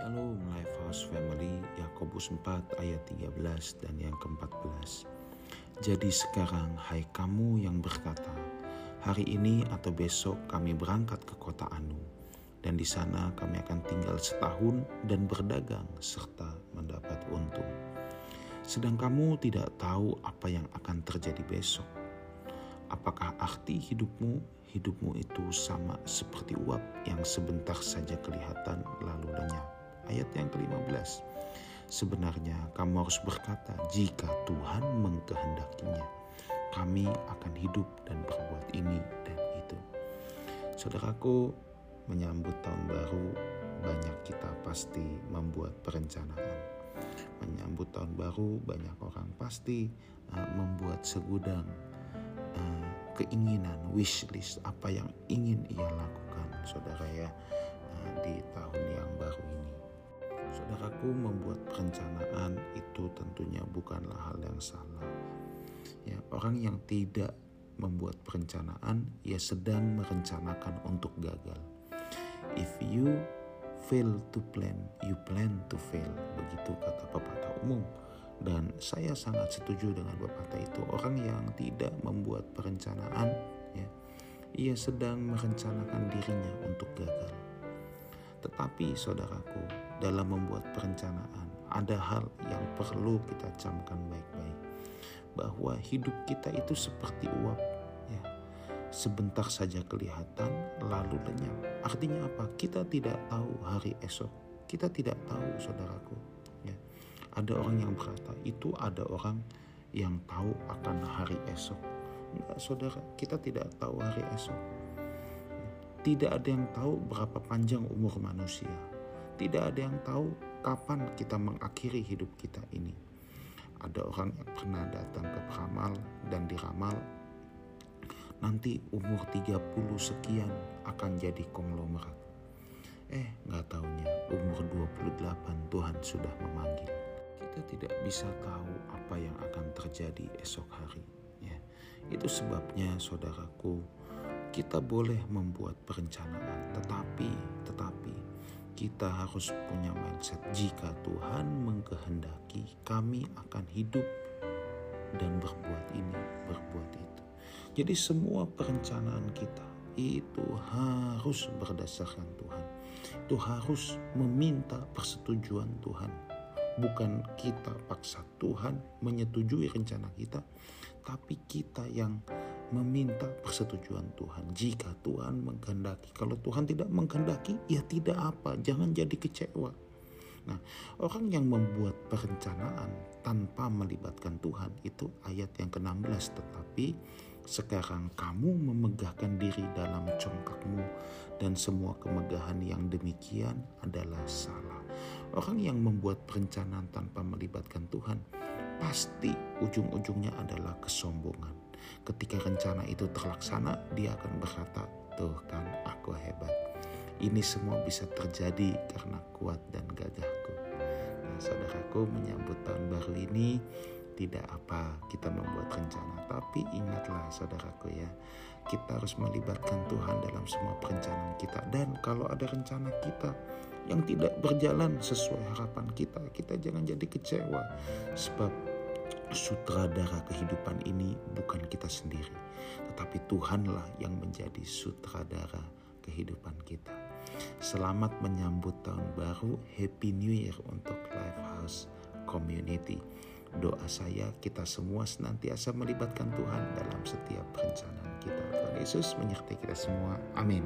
Shalom Lifehouse Family Yakobus 4 ayat 13 dan yang ke-14 Jadi sekarang hai kamu yang berkata Hari ini atau besok kami berangkat ke kota Anu Dan di sana kami akan tinggal setahun dan berdagang serta mendapat untung. Sedang kamu tidak tahu apa yang akan terjadi besok. Apakah arti hidupmu? Hidupmu itu sama seperti uap yang sebentar saja kelihatan lalu lenyap ayat yang ke-15. Sebenarnya kamu harus berkata jika Tuhan mengkehendakinya. Kami akan hidup dan berbuat ini dan itu. Saudaraku, menyambut tahun baru banyak kita pasti membuat perencanaan. Menyambut tahun baru banyak orang pasti uh, membuat segudang uh, keinginan, wish list apa yang ingin ia lakukan, saudara ya, uh, di tahun yang baru ini. Saudaraku membuat perencanaan itu tentunya bukanlah hal yang salah. Ya, orang yang tidak membuat perencanaan, ia sedang merencanakan untuk gagal. If you fail to plan, you plan to fail. Begitu kata pepatah umum. Dan saya sangat setuju dengan pepatah itu. Orang yang tidak membuat perencanaan, ya, ia sedang merencanakan dirinya untuk gagal. Tetapi saudaraku, dalam membuat perencanaan, ada hal yang perlu kita camkan baik-baik. Bahwa hidup kita itu seperti uap, ya. Sebentar saja kelihatan, lalu lenyap. Artinya apa? Kita tidak tahu hari esok. Kita tidak tahu, saudaraku. Ya. Ada orang yang berkata, itu ada orang yang tahu akan hari esok. Enggak, saudara, kita tidak tahu hari esok tidak ada yang tahu berapa panjang umur manusia. Tidak ada yang tahu kapan kita mengakhiri hidup kita ini. Ada orang yang pernah datang ke peramal dan diramal nanti umur 30 sekian akan jadi konglomerat. Eh, nggak taunya umur 28 Tuhan sudah memanggil. Kita tidak bisa tahu apa yang akan terjadi esok hari. Ya, itu sebabnya saudaraku, kita boleh membuat perencanaan, tetapi tetapi kita harus punya mindset jika Tuhan mengkehendaki kami akan hidup dan berbuat ini, berbuat itu. Jadi semua perencanaan kita itu harus berdasarkan Tuhan. Itu harus meminta persetujuan Tuhan. Bukan kita paksa Tuhan menyetujui rencana kita, tapi kita yang meminta persetujuan Tuhan. Jika Tuhan menghendaki, kalau Tuhan tidak menghendaki, ya tidak apa, jangan jadi kecewa. Nah, orang yang membuat perencanaan tanpa melibatkan Tuhan itu ayat yang ke-16 tetapi sekarang kamu memegahkan diri dalam congkakmu dan semua kemegahan yang demikian adalah salah. Orang yang membuat perencanaan tanpa melibatkan Tuhan pasti ujung-ujungnya adalah kesombongan ketika rencana itu terlaksana, dia akan berkata, "Tuh kan, aku hebat." Ini semua bisa terjadi karena kuat dan gagahku. Nah, saudaraku, menyambut tahun baru ini tidak apa kita membuat rencana, tapi ingatlah, saudaraku, ya, kita harus melibatkan Tuhan dalam semua perencanaan kita. Dan kalau ada rencana kita yang tidak berjalan sesuai harapan kita, kita jangan jadi kecewa, sebab sutradara kehidupan ini bukan kita sendiri, tetapi Tuhanlah yang menjadi sutradara kehidupan kita. Selamat menyambut tahun baru, Happy New Year untuk Lifehouse Community. Doa saya kita semua senantiasa melibatkan Tuhan dalam setiap perencanaan kita. Tuhan Yesus menyertai kita semua. Amin.